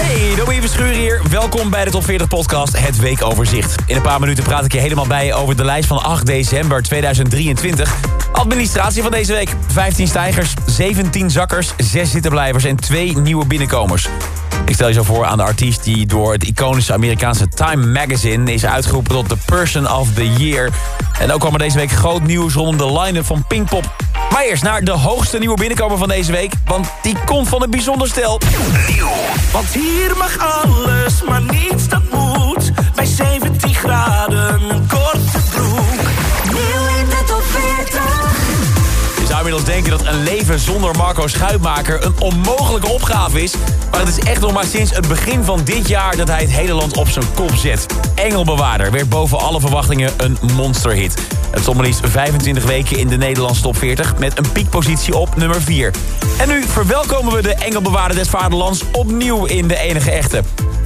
Hey, Dobie Verschuur hier. Welkom bij de Top 40 podcast, het weekoverzicht. In een paar minuten praat ik je helemaal bij over de lijst van 8 december 2023. Administratie van deze week. 15 stijgers, 17 zakkers, 6 zittenblijvers en 2 nieuwe binnenkomers. Ik stel je zo voor aan de artiest die door het iconische Amerikaanse Time Magazine... is uitgeroepen tot de Person of the Year. En ook kwam er deze week groot nieuws rondom de line-up van Pinkpop. Maar eerst naar de hoogste nieuwe binnenkomer van deze week. Want die komt van een bijzonder stel. Want hier mag alles, maar niets dat moet. Bij 17 graden, een leven zonder Marco Schuitmaker een onmogelijke opgave is. Maar het is echt nog maar sinds het begin van dit jaar dat hij het hele land op zijn kop zet. Engelbewaarder werd boven alle verwachtingen een monsterhit. Het stond maar liefst 25 weken in de Nederlandse top 40 met een piekpositie op nummer 4. En nu verwelkomen we de Engelbewaarder des Vaderlands opnieuw in de enige echte.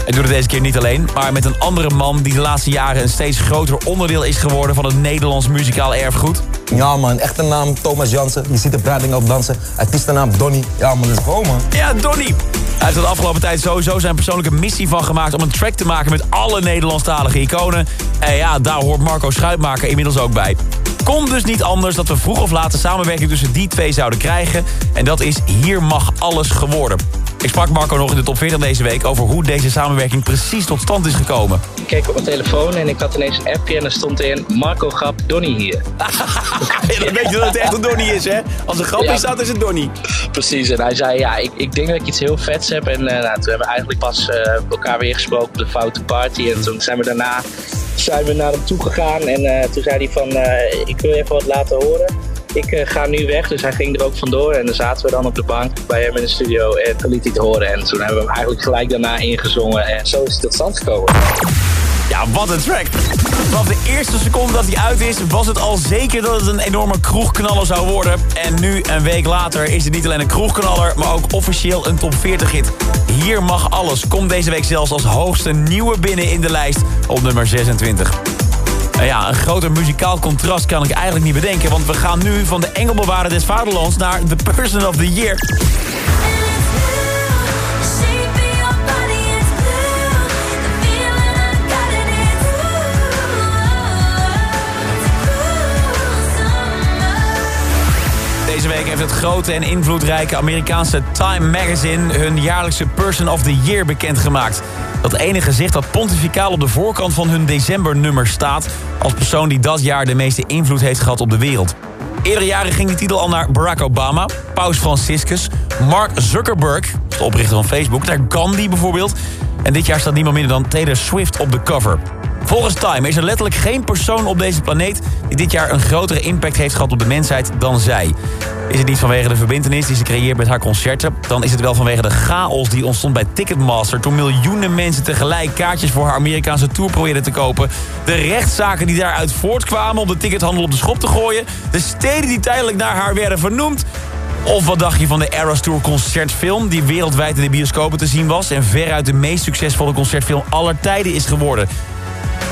En doet het deze keer niet alleen, maar met een andere man... die de laatste jaren een steeds groter onderdeel is geworden... van het Nederlands muzikaal erfgoed. Ja man, echte naam Thomas Jansen. Je ziet de bruiding op dansen. Artiestennaam Donny. Ja man, dat is gewoon man. Ja, Donny. Hij heeft de afgelopen tijd sowieso zijn persoonlijke missie van gemaakt... om een track te maken met alle Nederlandstalige iconen. En ja, daar hoort Marco Schuitmaker inmiddels ook bij. Kon dus niet anders dat we vroeg of laat de samenwerking tussen die twee zouden krijgen. En dat is Hier mag alles geworden. Ik sprak Marco nog in de top 40 deze week over hoe deze samenwerking precies tot stand is gekomen. Ik keek op mijn telefoon en ik had ineens een appje en er stond in... Marco Grap, Donny hier. Dan weet je dat het echt een Donny is, hè? Als een grap Ja. is dat, is het Donny. Precies, en hij zei, ja, ik, ik denk dat ik iets heel vets heb. En eh, nou, toen hebben we eigenlijk pas eh, elkaar weer gesproken op de Foute Party. En toen zijn we daarna zijn we naar hem toe gegaan. En eh, toen zei hij van, ik wil je even wat laten horen. Ik eh, ga nu weg, dus hij ging er ook vandoor. En dan zaten we dan op de bank bij hem in de studio en toen liet hij het horen. En toen hebben we hem eigenlijk gelijk daarna ingezongen. En zo is het tot stand gekomen. Ja, wat een track. Vanaf de eerste seconde dat hij uit is, was het al zeker dat het een enorme kroegknaller zou worden. En nu, een week later, is het niet alleen een kroegknaller, maar ook officieel een top 40 hit. Hier mag alles. Komt deze week zelfs als hoogste nieuwe binnen in de lijst op nummer 26. Nou ja, een groter muzikaal contrast kan ik eigenlijk niet bedenken... want we gaan nu van de Engelbewaarder des Vaderlands naar The Person of the Year. Het grote en invloedrijke Amerikaanse Time Magazine... hun jaarlijkse Person of the Year bekendgemaakt. Dat ene gezicht dat pontificaal op de voorkant van hun decembernummer staat... als persoon die dat jaar de meeste invloed heeft gehad op de wereld. Eerdere jaren ging die titel al naar Barack Obama, Paus Franciscus... Mark Zuckerberg, de oprichter van Facebook, naar Gandhi bijvoorbeeld... en dit jaar staat niemand minder dan Taylor Swift op de cover... Volgens Time is er letterlijk geen persoon op deze planeet... die dit jaar een grotere impact heeft gehad op de mensheid dan zij. Is het niet vanwege de verbindenis die ze creëert met haar concerten... dan is het wel vanwege de chaos die ontstond bij Ticketmaster... toen miljoenen mensen tegelijk kaartjes voor haar Amerikaanse tour probeerden te kopen... de rechtszaken die daaruit voortkwamen om de tickethandel op de schop te gooien... de steden die tijdelijk naar haar werden vernoemd... Of wat dacht je van de Eras Tour concertfilm... die wereldwijd in de bioscopen te zien was... en veruit de meest succesvolle concertfilm aller tijden is geworden...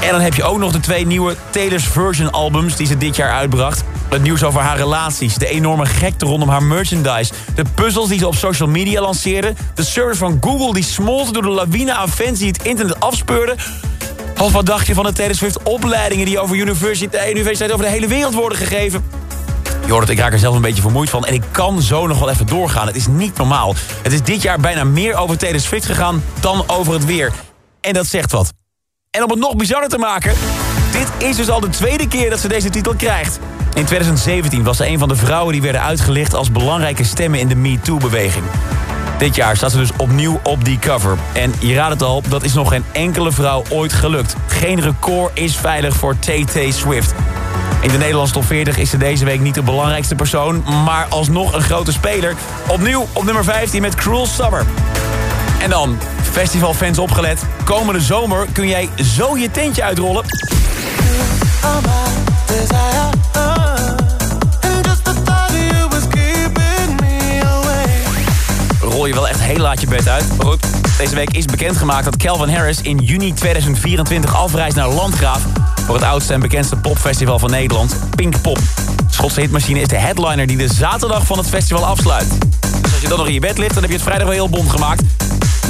En dan heb je ook nog de twee nieuwe Taylor's Version albums die ze dit jaar uitbracht. Het nieuws over haar relaties, de enorme gekte rondom haar merchandise... de puzzels die ze op social media lanceerde... de service van Google die smolten door de lawine aan fans die het internet afspeurden... Of wat dacht je van de Taylor Swift opleidingen... die over universiteit, universiteit over de hele wereld worden gegeven? Het, ik raak er zelf een beetje vermoeid van. En ik kan zo nog wel even doorgaan. Het is niet normaal. Het is dit jaar bijna meer over Taylor Swift gegaan dan over het weer. En dat zegt wat. En om het nog bizarder te maken... dit is dus al de tweede keer dat ze deze titel krijgt. In 2017 was ze een van de vrouwen die werden uitgelicht... als belangrijke stemmen in de MeToo-beweging. Dit jaar staat ze dus opnieuw op die cover. En je raadt het al, dat is nog geen enkele vrouw ooit gelukt. Geen record is veilig voor TT Swift. In de Nederlandse top 40 is ze deze week niet de belangrijkste persoon... maar alsnog een grote speler. Opnieuw op nummer 15 met Cruel Summer. En dan, Festivalfans opgelet. Komende zomer kun jij zo je tentje uitrollen. Rol je wel echt heel laat je bed uit. Maar goed, deze week is bekendgemaakt dat Calvin Harris in juni 2024 afreist naar Landgraaf... voor het oudste en bekendste popfestival van Nederland, Pinkpop. Schotse hitmachine is de headliner die de zaterdag van het festival afsluit. Dus als je dan nog in je bed ligt, dan heb je het vrijdag wel heel bond gemaakt.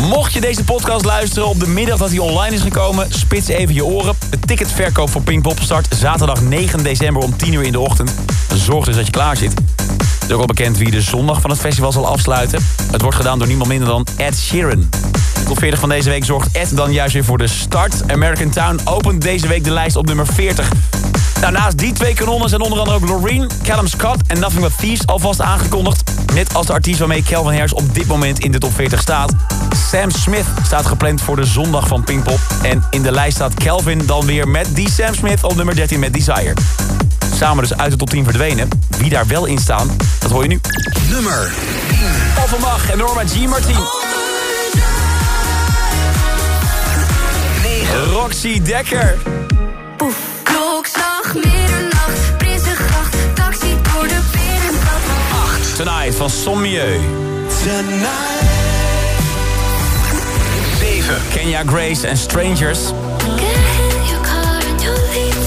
Mocht je deze podcast luisteren op de middag dat hij online is gekomen... spits even je oren. De ticketverkoop voor Pinkpop start zaterdag 9 december om 10 uur in de ochtend. Zorg dus dat je klaar zit. Het is ook al bekend wie de zondag van het festival zal afsluiten. Het wordt gedaan door niemand minder dan Ed Sheeran. Tot 40 van deze week zorgt Ed dan juist weer voor de start. American Town opent deze week de lijst op nummer 40. Daarnaast die twee kanonnen zijn onder andere ook Loreen, Callum Scott en Nothing But Thieves alvast aangekondigd. Net als de artiest waarmee Calvin Harris op dit moment in de top 40 staat. Sam Smith staat gepland voor de zondag van Pinkpop. En in de lijst staat Calvin dan weer met die Sam Smith op nummer 13 met Desire. Samen dus uit de top 10 verdwenen. Wie daar wel in staan, dat hoor je nu. Nummer Paul van Mag en Norma G. Martin. Roxy Dekker. Klokslag, Tonight van Son Mieu. 7. Kenya Grace en Strangers. Get in your car and you'll leave the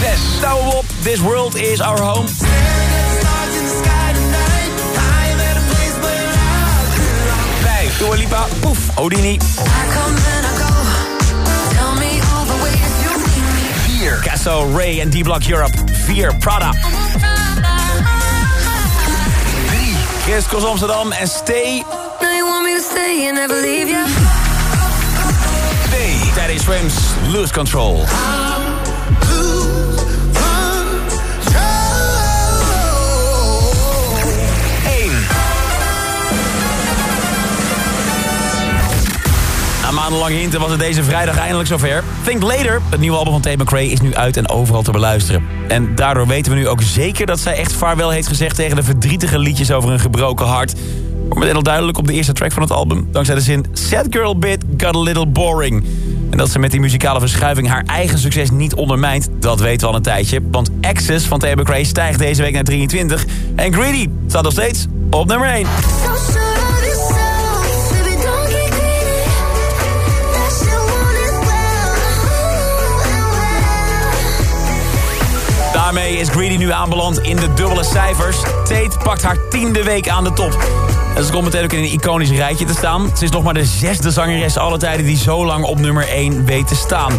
6. Douwe op, This World Is Our Home. 5. Dua Lipa, Poef, Houdini. I come and I go. Tell me all the ways you need me. 4. Casso, Ray en D-Block Europe. 4. Prada. 3. Chris Amsterdam en Stay. Now you want me to stay and never leave you. 2. Teddy Swims, Lose Control. Maandenlang hinten was het deze vrijdag eindelijk zover. Think Later, het nieuwe album van Tate McRae, is nu uit en overal te beluisteren. En daardoor weten we nu ook zeker dat zij echt vaarwel heeft gezegd... tegen de verdrietige liedjes over een gebroken hart. Maar meteen al duidelijk op de eerste track van het album. Dankzij de zin Sad Girl Bit Got A Little Boring. En dat ze met die muzikale verschuiving haar eigen succes niet ondermijnt... dat weten we al een tijdje. Want Access van Tate McRae stijgt deze week naar 23. En Greedy staat nog steeds op nummer 1. Daarmee is Greedy nu aanbeland in de dubbele cijfers. Tate pakt haar tiende week aan de top. En ze komt meteen ook in een iconisch rijtje te staan. Ze is nog maar de zesde zangeres alle tijden die zo lang op nummer 1 weet te staan.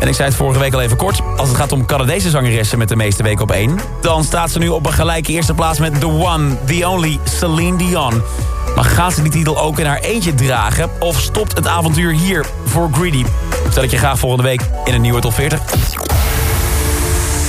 En ik zei het vorige week al even kort. Als het gaat om Canadese zangeressen met de meeste weken op 1... dan staat ze nu op een gelijke eerste plaats met The One, The Only, Celine Dion. Maar gaat ze die titel ook in haar eentje dragen? Of stopt het avontuur hier voor Greedy? Stel ik je graag volgende week in een nieuwe top 40.